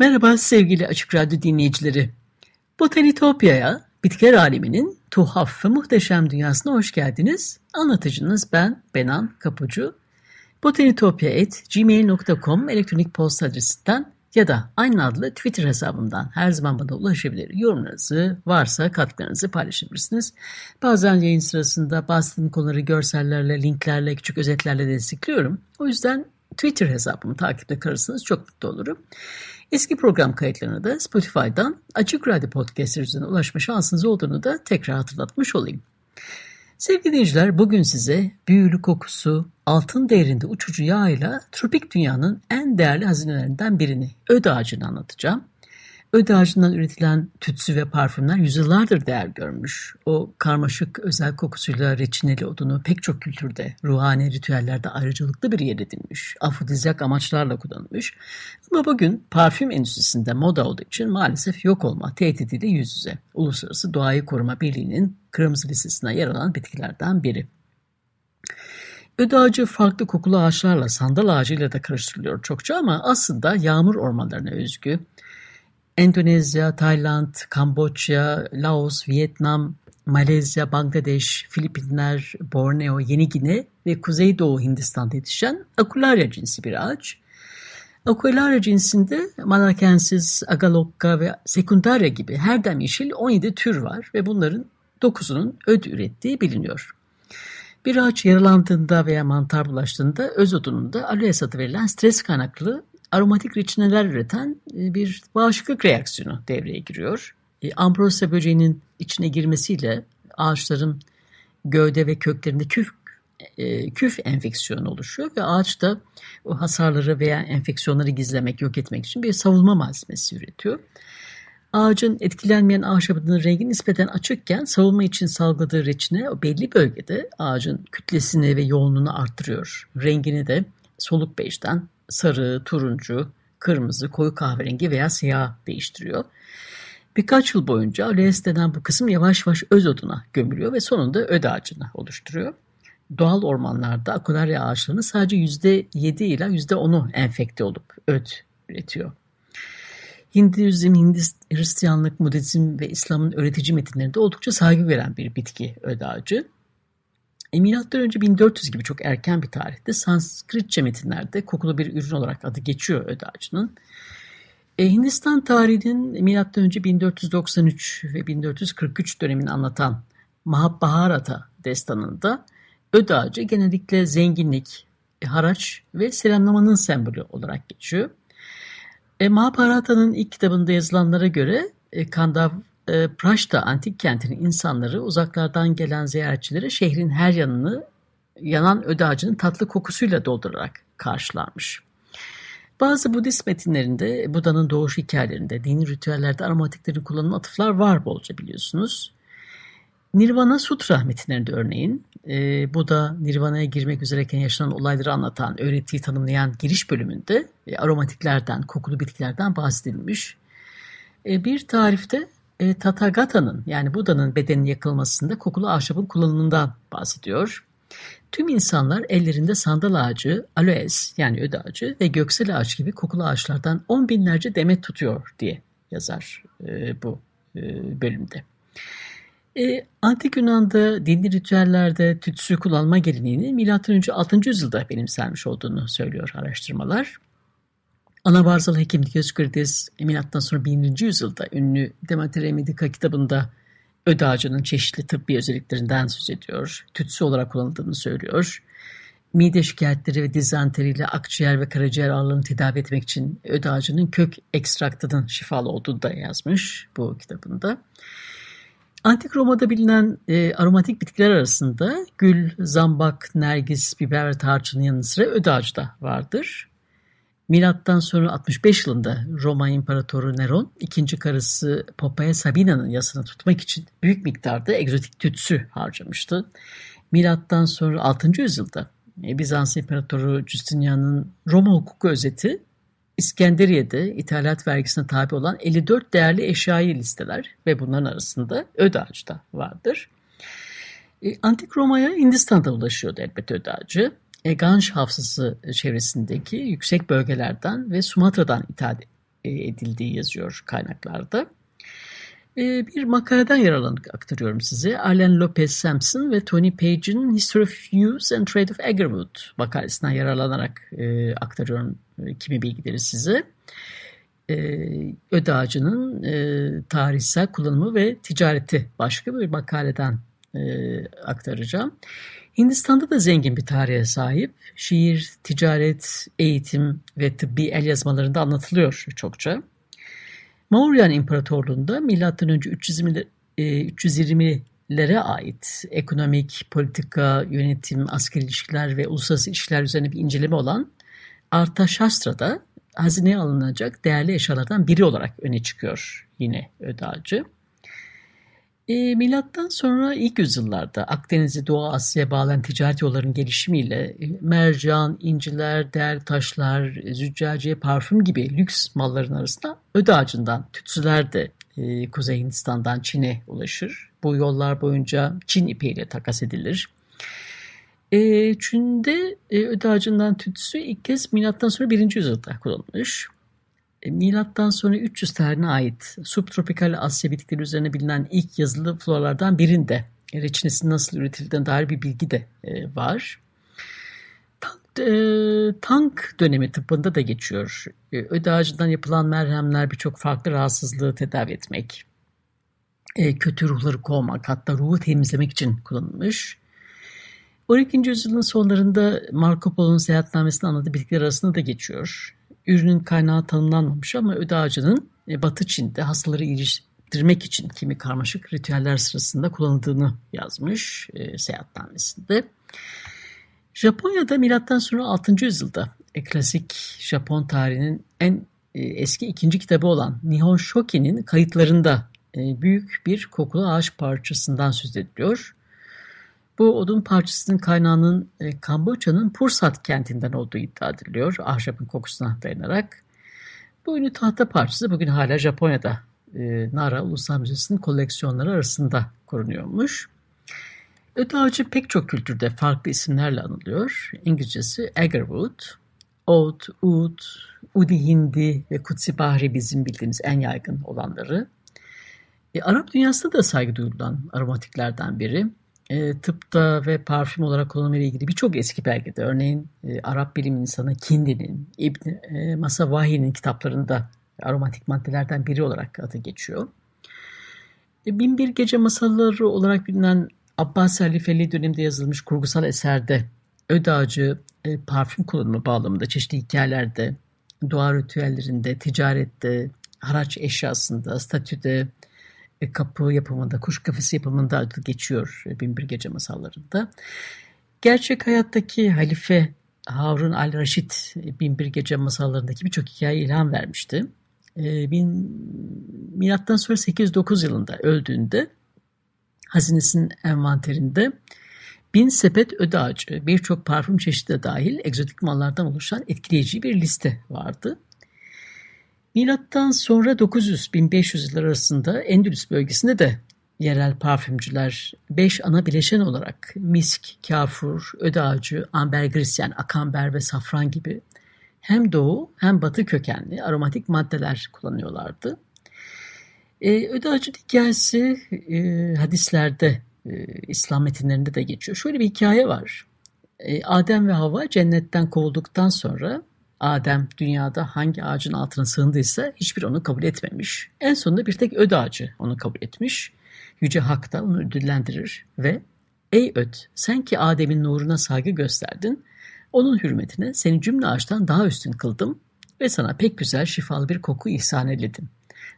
Merhaba sevgili Açık Radyo dinleyicileri. Botanitopya'ya, bitkiler aleminin tuhaf ve muhteşem dünyasına hoş geldiniz. Anlatıcınız ben Benan Kapucu. botanitopya.gmail.com elektronik posta adresinden ya da aynı adlı Twitter hesabımdan her zaman bana ulaşabilir. Yorumlarınızı, varsa katkılarınızı paylaşabilirsiniz. Bazen yayın sırasında bahsettiğim konuları görsellerle, linklerle, küçük özetlerle destekliyorum. O yüzden Twitter hesabımı takipte kalırsanız çok mutlu olurum. Eski program kayıtlarına da Spotify'dan Açık Radyo Podcast üzerinden ulaşma şansınız olduğunu da tekrar hatırlatmış olayım. Sevgili dinleyiciler bugün size büyülü kokusu, altın değerinde uçucu yağıyla tropik dünyanın en değerli hazinelerinden birini, öd ağacını anlatacağım. Öde ağacından üretilen tütsü ve parfümler yüzyıllardır değer görmüş. O karmaşık özel kokusuyla reçineli odunu pek çok kültürde, ruhani ritüellerde ayrıcalıklı bir yer edinmiş. Afrodizyak amaçlarla kullanılmış. Ama bugün parfüm endüstrisinde moda olduğu için maalesef yok olma tehdidiyle yüz yüze. Uluslararası Doğayı Koruma Birliği'nin kırmızı listesine yer alan bitkilerden biri. Öde ağacı farklı kokulu ağaçlarla, sandal ağacıyla da karıştırılıyor çokça ama aslında yağmur ormanlarına özgü Endonezya, Tayland, Kamboçya, Laos, Vietnam, Malezya, Bangladeş, Filipinler, Borneo, Yeni Gine ve Kuzeydoğu Hindistan'da yetişen Acularya cinsi bir ağaç. Acularya cinsinde Malakensis, Agalocca ve Secundaria gibi her dem yeşil 17 tür var ve bunların 9'unun öd ürettiği biliniyor. Bir ağaç yaralandığında veya mantar bulaştığında öz odununda aloes adı verilen stres kaynaklı aromatik reçineler üreten e, bir bağışıklık reaksiyonu devreye giriyor. E, Ambrosia böceğinin içine girmesiyle ağaçların gövde ve köklerinde küf, e, küf enfeksiyonu oluşuyor ve ağaç da o hasarları veya enfeksiyonları gizlemek, yok etmek için bir savunma malzemesi üretiyor. Ağacın etkilenmeyen ahşabının rengi nispeten açıkken savunma için salgıladığı reçine o belli bölgede ağacın kütlesini ve yoğunluğunu arttırıyor. Rengini de soluk bejden sarı, turuncu, kırmızı, koyu kahverengi veya siyah değiştiriyor. Birkaç yıl boyunca aloes denen bu kısım yavaş yavaş öz oduna gömülüyor ve sonunda öd ağacını oluşturuyor. Doğal ormanlarda akularya ağaçlarının sadece %7 ile %10'u enfekte olup öd üretiyor. Hinduizm, Hindist, Hristiyanlık, Budizm ve İslam'ın öğretici metinlerinde oldukça saygı veren bir bitki öd ağacı. Milattan önce 1400 gibi çok erken bir tarihte Sanskritçe metinlerde kokulu bir ürün olarak adı geçiyor öd ağacının. E, Hindistan tarihinin milattan önce 1493 ve 1443 dönemini anlatan Mahabharata destanında öd ağacı genellikle zenginlik, e, haraç ve selamlamanın sembolü olarak geçiyor. E, Mahabharata'nın ilk kitabında yazılanlara göre e, Kandav e, Praşta antik kentinin insanları uzaklardan gelen ziyaretçilere şehrin her yanını yanan öde ağacının tatlı kokusuyla doldurarak karşılarmış. Bazı Budist metinlerinde, Buda'nın doğuş hikayelerinde, dini ritüellerde aromatiklerin kullanılan atıflar var bolca biliyorsunuz. Nirvana Sutra metinlerinde örneğin, e, Buda Nirvana'ya girmek üzereyken yaşanan olayları anlatan, öğrettiği tanımlayan giriş bölümünde e, aromatiklerden, kokulu bitkilerden bahsedilmiş. E, bir tarifte e, Tathagata'nın yani Buda'nın bedeninin yakılmasında kokulu ahşabın kullanımından bahsediyor. Tüm insanlar ellerinde sandal ağacı, aloes yani öde ağacı ve göksel ağaç gibi kokulu ağaçlardan on binlerce demet tutuyor diye yazar e, bu e, bölümde. E, Antik Yunan'da dini ritüellerde tütsü kullanma geleneğini M.Ö. 6. yüzyılda benimsenmiş olduğunu söylüyor araştırmalar. Anabarzal hekim Dioscorides milattan sonra 1. yüzyılda ünlü Demeter Medica kitabında öd ağacının çeşitli tıbbi özelliklerinden söz ediyor. Tütsü olarak kullanıldığını söylüyor. mide şikayetleri ve dizanteriyle akciğer ve karaciğer ağrılarını tedavi etmek için öd ağacının kök ekstraktının şifalı olduğunu da yazmış bu kitabında. Antik Roma'da bilinen e, aromatik bitkiler arasında gül, zambak, nergis, biber ve tarçının yanı sıra öd ağacı da vardır. Milattan sonra 65 yılında Roma İmparatoru Neron ikinci karısı Poppaea Sabina'nın yasını tutmak için büyük miktarda egzotik tütsü harcamıştı. Milattan sonra 6. yüzyılda e, Bizans İmparatoru Justinian'ın Roma hukuku özeti İskenderiye'de ithalat vergisine tabi olan 54 değerli eşyayı listeler ve bunların arasında öd ağacı da vardır. E, Antik Roma'ya Hindistan'da ulaşıyordu elbette öd ağacı. E, Ganj Havzası çevresindeki yüksek bölgelerden ve Sumatra'dan ithal edildiği yazıyor kaynaklarda. Ee, bir makaleden yararlanıp aktarıyorum size. Arlen Lopez Sampson ve Tony Page'in History of Use and Trade of Agarwood makalesinden yararlanarak e, aktarıyorum e, kimi bilgileri size. E, öd ağacının e, tarihsel kullanımı ve ticareti başka bir makaleden e, aktaracağım. Hindistan'da da zengin bir tarihe sahip. Şiir, ticaret, eğitim ve tıbbi el yazmalarında anlatılıyor çokça. Mauryan İmparatorluğu'nda M.Ö. 320, 320'lere ait ekonomik, politika, yönetim, askeri ilişkiler ve uluslararası ilişkiler üzerine bir inceleme olan Artaşastra'da hazineye alınacak değerli eşyalardan biri olarak öne çıkıyor yine ödağcı. E, milattan sonra ilk yüzyıllarda Akdeniz'i Doğu Asya'ya bağlayan ticaret yollarının gelişimiyle e, mercan, inciler, değerli taşlar, züccaciye, parfüm gibi lüks malların arasında öde ağacından tütsüler de e, Kuzey Hindistan'dan Çin'e ulaşır. Bu yollar boyunca Çin ipeğiyle takas edilir. E, Çin'de e, öde ağacından tütsü ilk kez milattan sonra 1. yüzyılda kullanılmış. E, milattan sonra 300 tarihine ait subtropikal Asya bitkileri üzerine bilinen ilk yazılı floralardan birinde reçinesinin nasıl üretildiğine dair bir bilgi de e, var. Tank, e, tank dönemi tıbbında da geçiyor. E, öde ağacından yapılan merhemler birçok farklı rahatsızlığı tedavi etmek, e, kötü ruhları kovmak, hatta ruhu temizlemek için kullanılmış. 12. yüzyılın sonlarında Marco Polo'nun seyahatnamesinde anladığı bitkiler arasında da geçiyor ürünün kaynağı tanımlanmamış ama öde ağacının e, Batı Çin'de hastaları iyileştirmek için kimi karmaşık ritüeller sırasında kullanıldığını yazmış e, seyahatnamesinde. Japonya'da milattan sonra 6. yüzyılda e, klasik Japon tarihinin en e, eski ikinci kitabı olan Nihon Shoki'nin kayıtlarında e, büyük bir kokulu ağaç parçasından söz ediliyor. Bu odun parçasının kaynağının e, Kamboçya'nın Pursat kentinden olduğu iddia ediliyor ahşabın kokusuna dayanarak. Bu ünlü tahta parçası bugün hala Japonya'da e, Nara Ulusal Müzesi'nin koleksiyonları arasında korunuyormuş. Öte ağacı pek çok kültürde farklı isimlerle anılıyor. İngilizcesi Agarwood, Oud, Oud, Udi Hindi ve Kutsi Bahri bizim bildiğimiz en yaygın olanları. E, Arap dünyasında da saygı duyulan aromatiklerden biri e, tıpta ve parfüm olarak kullanımıyla ilgili birçok eski belgede, örneğin e, Arap bilim insanı Kindi'nin, İbn e, Masavahi'nin kitaplarında aromatik maddelerden biri olarak adı geçiyor. E, Binbir Gece Masalları olarak bilinen Abbas Halifeli döneminde yazılmış kurgusal eserde öd e, parfüm kullanımı bağlamında çeşitli hikayelerde, dua ritüellerinde, ticarette, haraç eşyasında, statüde, kapı yapımında, kuş kafesi yapımında adı geçiyor e, Binbir Gece masallarında. Gerçek hayattaki halife Harun al-Raşid e, Binbir Gece masallarındaki birçok hikaye ilham vermişti. Bin, milattan sonra 809 yılında öldüğünde hazinesinin envanterinde bin sepet öde ağacı, birçok parfüm çeşidi dahil egzotik mallardan oluşan etkileyici bir liste vardı. Milattan sonra 900-1500 yıllar arasında Endülüs bölgesinde de yerel parfümcüler 5 ana bileşen olarak misk, kafur, öde ağacı, ambergris yani akamber ve safran gibi hem doğu hem batı kökenli aromatik maddeler kullanıyorlardı. E, öde hikayesi e, hadislerde, e, İslam metinlerinde de geçiyor. Şöyle bir hikaye var. E, Adem ve Hava cennetten kovulduktan sonra Adem dünyada hangi ağacın altına sığındıysa hiçbir onu kabul etmemiş. En sonunda bir tek öd ağacı onu kabul etmiş. Yüce Hak da onu ödüllendirir ve ''Ey öd sen ki Adem'in nuruna saygı gösterdin, Onun hürmetine seni cümle ağaçtan daha üstün kıldım ve sana pek güzel şifalı bir koku ihsan eyledim.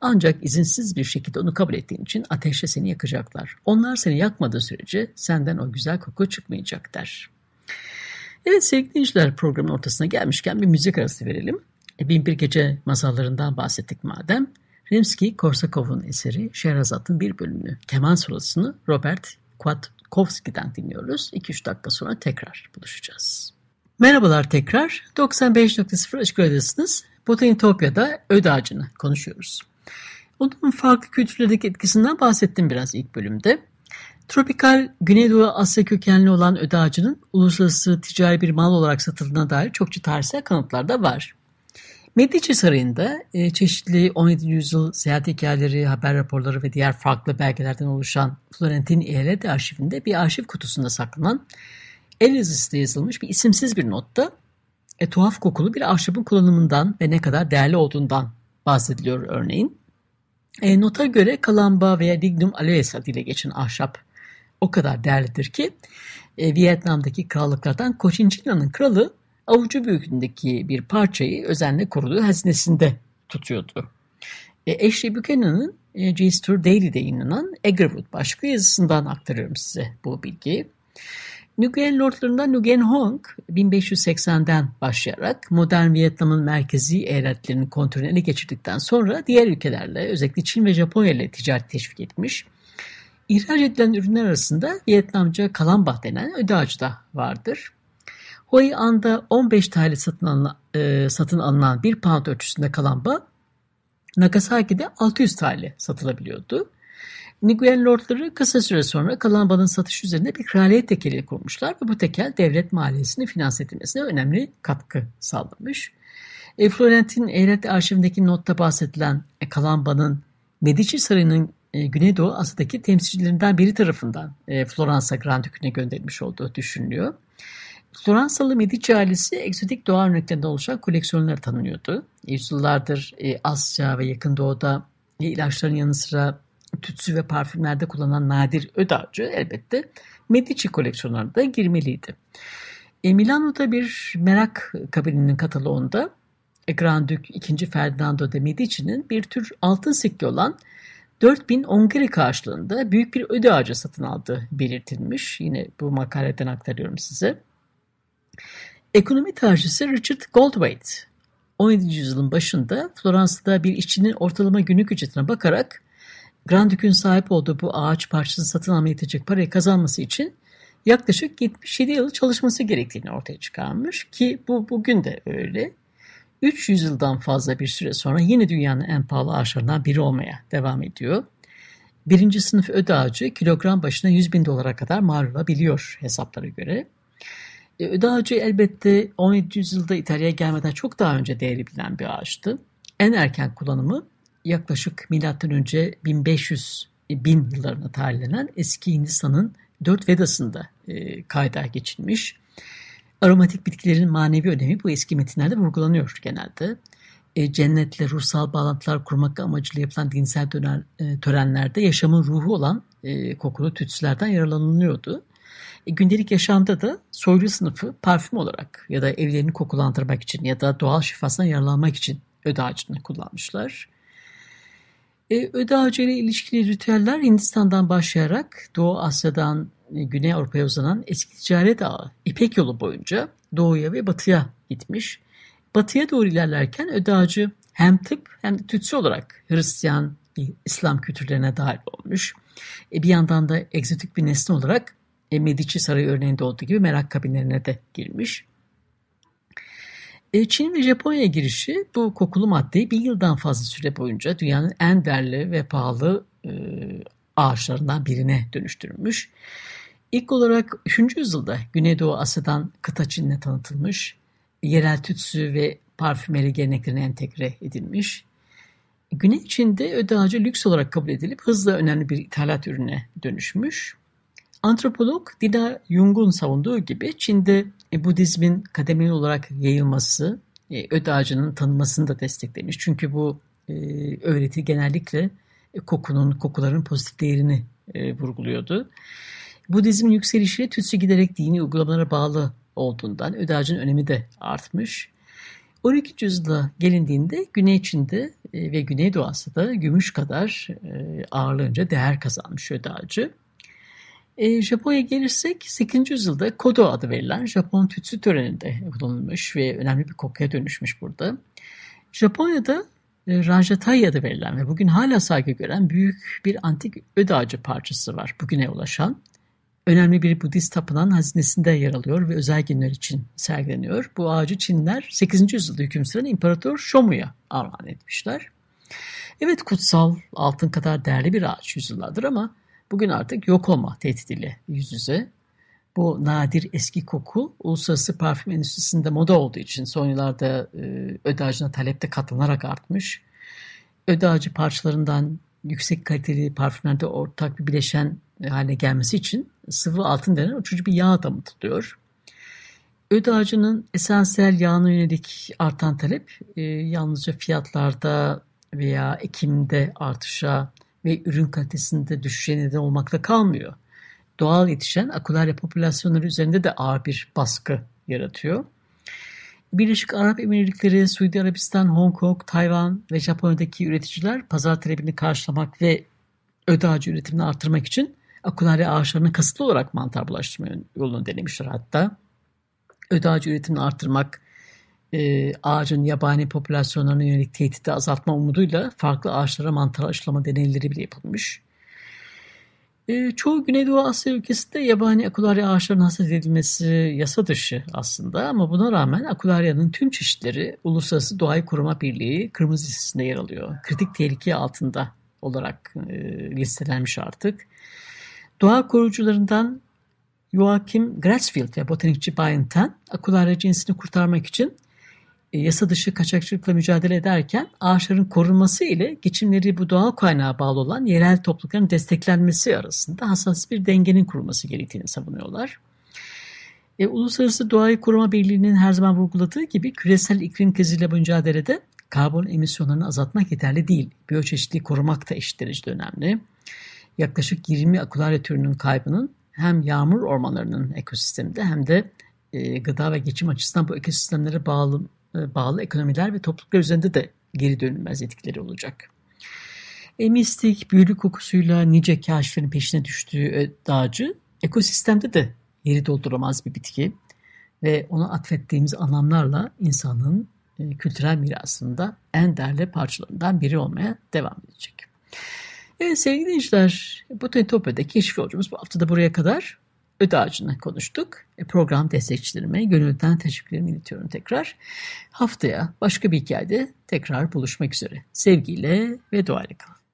Ancak izinsiz bir şekilde onu kabul ettiğin için ateşle seni yakacaklar. Onlar seni yakmadığı sürece senden o güzel koku çıkmayacak der. Evet sevgili dinleyiciler programın ortasına gelmişken bir müzik arası verelim. E, Bin Bir Gece masallarından bahsettik madem. Rimsky-Korsakov'un eseri Şehrazat'ın bir bölümünü, keman solosunu Robert Kwiatkowski'den dinliyoruz. 2-3 dakika sonra tekrar buluşacağız. Merhabalar tekrar. 95.0 Açık Radyosu'nuz. Botanitopya'da öd ağacını konuşuyoruz. Onun farklı kültürlerdeki etkisinden bahsettim biraz ilk bölümde. Tropikal Güneydoğu Asya kökenli olan öd ağacının uluslararası ticari bir mal olarak satıldığına dair çokça tarihsel kanıtlar da var. Medici Sarayı'nda e, çeşitli 17. yüzyıl seyahat hikayeleri, haber raporları ve diğer farklı belgelerden oluşan Florentin Eyalet Arşivinde bir arşiv kutusunda saklanan el yazısıyla yazılmış bir isimsiz bir notta e, tuhaf kokulu bir ahşabın kullanımından ve ne kadar değerli olduğundan bahsediliyor örneğin. E, nota göre kalamba veya lignum aloes adıyla geçen ahşap o kadar değerlidir ki e, Vietnam'daki krallıklardan Cochinchila'nın kralı avucu büyüklüğündeki bir parçayı özenle koruduğu hazinesinde tutuyordu. E, Ashley Buchanan'ın e, G-Store Daily'de yayınlanan Agarwood başlıklı yazısından aktarıyorum size bu bilgiyi. Nguyen Lordlarından Nguyen Hong 1580'den başlayarak modern Vietnam'ın merkezi eyaletlerinin kontrolünü ele geçirdikten sonra diğer ülkelerle özellikle Çin ve Japonya ile ticaret teşvik etmiş. İhraç edilen ürünler arasında Vietnamca kalambah denen öde ağacı da vardır. Hoi An'da 15 TL satın alınan, e, satın alınan bir pound ölçüsünde kalambah Nagasaki'de 600 TL satılabiliyordu. Nguyen Lordları kısa süre sonra kalan satış üzerine bir kraliyet tekeli kurmuşlar ve bu tekel devlet maliyesini finanse edilmesine önemli katkı sağlamış. E, Florentin Eyalet Arşivindeki notta bahsedilen e, kalan Medici Sarayı'nın e, Güneydoğu Asya'daki temsilcilerinden biri tarafından e, Floransa Grand Dükü'ne gönderilmiş olduğu düşünülüyor. Floransalı Medici ailesi egzotik doğa örneklerinden oluşan koleksiyonları tanınıyordu. Yüzyıllardır e, Asya ve Yakın Doğu'da e, ilaçların yanı sıra tütsü ve parfümlerde kullanılan nadir ödağcı elbette Medici koleksiyonlarına girmeliydi. E, Milano'da bir merak kabininin kataloğunda e, Grand Duke 2. Ferdinando de Medici'nin bir tür altın sikke olan 4000 ongari karşılığında büyük bir öde ağacı satın aldığı belirtilmiş. Yine bu makaleden aktarıyorum size. Ekonomi tarihçisi Richard Goldwaite 17. yüzyılın başında Floransa'da bir işçinin ortalama günlük ücretine bakarak Grand Duke'ün sahip olduğu bu ağaç parçası satın almaya yetecek parayı kazanması için yaklaşık 77 yıl çalışması gerektiğini ortaya çıkarmış ki bu bugün de öyle. 300 yıldan fazla bir süre sonra yine dünyanın en pahalı ağaçlarından biri olmaya devam ediyor. Birinci sınıf öde ağacı kilogram başına 100 bin dolara kadar mal olabiliyor hesaplara göre. E, öde ağacı elbette 17. yüzyılda İtalya'ya gelmeden çok daha önce değeri bilinen bir ağaçtı. En erken kullanımı yaklaşık milattan önce 1500 bin yıllarına tarihlenen eski Hindistan'ın dört Vedası'nda e, kayda geçilmiş. Aromatik bitkilerin manevi önemi bu eski metinlerde vurgulanıyor genelde. E, cennetle ruhsal bağlantılar kurmak amacıyla yapılan dinsel döner, e, törenlerde yaşamın ruhu olan e, kokulu tütsülerden yararlanılıyordu. E, gündelik yaşamda da soylu sınıfı parfüm olarak ya da evlerini kokulandırmak için ya da doğal şifasına yararlanmak için öde ağacını kullanmışlar. E, öde ağacı ile ilişkili ritüeller Hindistan'dan başlayarak Doğu Asya'dan e, Güney Avrupa'ya uzanan eski ticaret ağı İpek yolu boyunca doğuya ve batıya gitmiş. Batıya doğru ilerlerken öde ağacı hem tıp hem de tütsü olarak Hristiyan, İslam kültürlerine dahil olmuş. E, bir yandan da egzotik bir nesne olarak e, Medici Sarayı örneğinde olduğu gibi merak kabinlerine de girmiş. E, Çin ve Japonya'ya girişi bu kokulu maddeyi bir yıldan fazla süre boyunca dünyanın en değerli ve pahalı e, ağaçlarından birine dönüştürülmüş. İlk olarak 3. yüzyılda Güneydoğu Asya'dan kıta Çin'e tanıtılmış, yerel tütsü ve parfümeri geleneklerine entegre edilmiş. Güney Çin'de öde ağacı lüks olarak kabul edilip hızla önemli bir ithalat ürüne dönüşmüş. Antropolog Dina Jung'un savunduğu gibi Çin'de e, Budizmin kademeli olarak yayılması, e, öd ağacının tanınmasını da desteklemiş. Çünkü bu e, öğreti genellikle kokunun, kokuların pozitif değerini vurguluyordu. Budizmin yükselişiyle tütsü giderek dini uygulamalara bağlı olduğundan öd ağacının önemi de artmış. 12. yüzyıla gelindiğinde Güney Çin'de ve Güneydoğu Asya'da gümüş kadar ağırlığınca değer kazanmış öd ağacı. E, Japonya'ya gelirsek 8. yüzyılda Kodo adı verilen Japon tütsü töreninde kullanılmış ve önemli bir kokuya dönüşmüş burada. Japonya'da e, Rajatayi adı verilen ve bugün hala saygı gören büyük bir antik öd ağacı parçası var bugüne ulaşan. Önemli bir Budist tapınan hazinesinde yer alıyor ve özel günler için sergileniyor. Bu ağacı Çinler 8. yüzyılda hüküm süren İmparator Shomu'ya armağan etmişler. Evet kutsal, altın kadar değerli bir ağaç yüzyıllardır ama bugün artık yok olma tehdidiyle yüz yüze. Bu nadir eski koku uluslararası parfüm endüstrisinde moda olduğu için son yıllarda e, öd ağacına talepte katlanarak artmış. Öd ağacı parçalarından yüksek kaliteli parfümlerde ortak bir bileşen haline gelmesi için sıvı altın denen uçucu bir yağ damıtılıyor. Öd ağacının esansiyel yağına yönelik artan talep e, yalnızca fiyatlarda veya ekimde artışa ve ürün kalitesinde düşüşe neden olmakla kalmıyor. Doğal yetişen akularya popülasyonları üzerinde de ağır bir baskı yaratıyor. Birleşik Arap Emirlikleri, Suudi Arabistan, Hong Kong, Tayvan ve Japonya'daki üreticiler pazar talebini karşılamak ve öde ağacı üretimini artırmak için akularya ağaçlarını kasıtlı olarak mantar bulaştırma yolunu denemişler hatta. Öde ağacı üretimini artırmak, e, ağacın yabani popülasyonlarına yönelik tehdidi azaltma umuduyla farklı ağaçlara mantar aşılama deneyleri bile yapılmış. E, çoğu Güneydoğu Asya ülkesinde yabani akularya ağaçlarının hasat edilmesi yasa dışı aslında ama buna rağmen akularyanın tüm çeşitleri Uluslararası Doğayı Koruma Birliği kırmızı listesinde yer alıyor. Kritik tehlike altında olarak e, listelenmiş artık. Doğa koruyucularından Joachim Grassfield ve botanikçi Brian Tan, akularya cinsini kurtarmak için yasa dışı kaçakçılıkla mücadele ederken ağaçların korunması ile geçimleri bu doğal kaynağa bağlı olan yerel toplulukların desteklenmesi arasında hassas bir dengenin kurulması gerektiğini savunuyorlar. E, Uluslararası Doğayı Koruma Birliği'nin her zaman vurguladığı gibi küresel iklim kriziyle mücadelede karbon emisyonlarını azaltmak yeterli değil. Biyoçeşitliği korumak da eşit derecede önemli. Yaklaşık 20 akularya türünün kaybının hem yağmur ormanlarının ekosisteminde hem de e, gıda ve geçim açısından bu ekosistemlere bağlı e, bağlı ekonomiler ve topluluklar üzerinde de geri dönülmez etkileri olacak. E, büyülü kokusuyla nice kaşiflerin peşine düştüğü dağcı ekosistemde de yeri dolduramaz bir bitki ve ona atfettiğimiz anlamlarla insanın e, kültürel mirasında en değerli parçalarından biri olmaya devam edecek. Evet sevgili dinleyiciler, bu Tenitopya'daki keşif yolcumuz bu hafta da buraya kadar öde ağacını konuştuk. E, program destekçilerime gönülden teşekkürlerimi iletiyorum tekrar. Haftaya başka bir hikayede tekrar buluşmak üzere. Sevgiyle ve duayla kalın.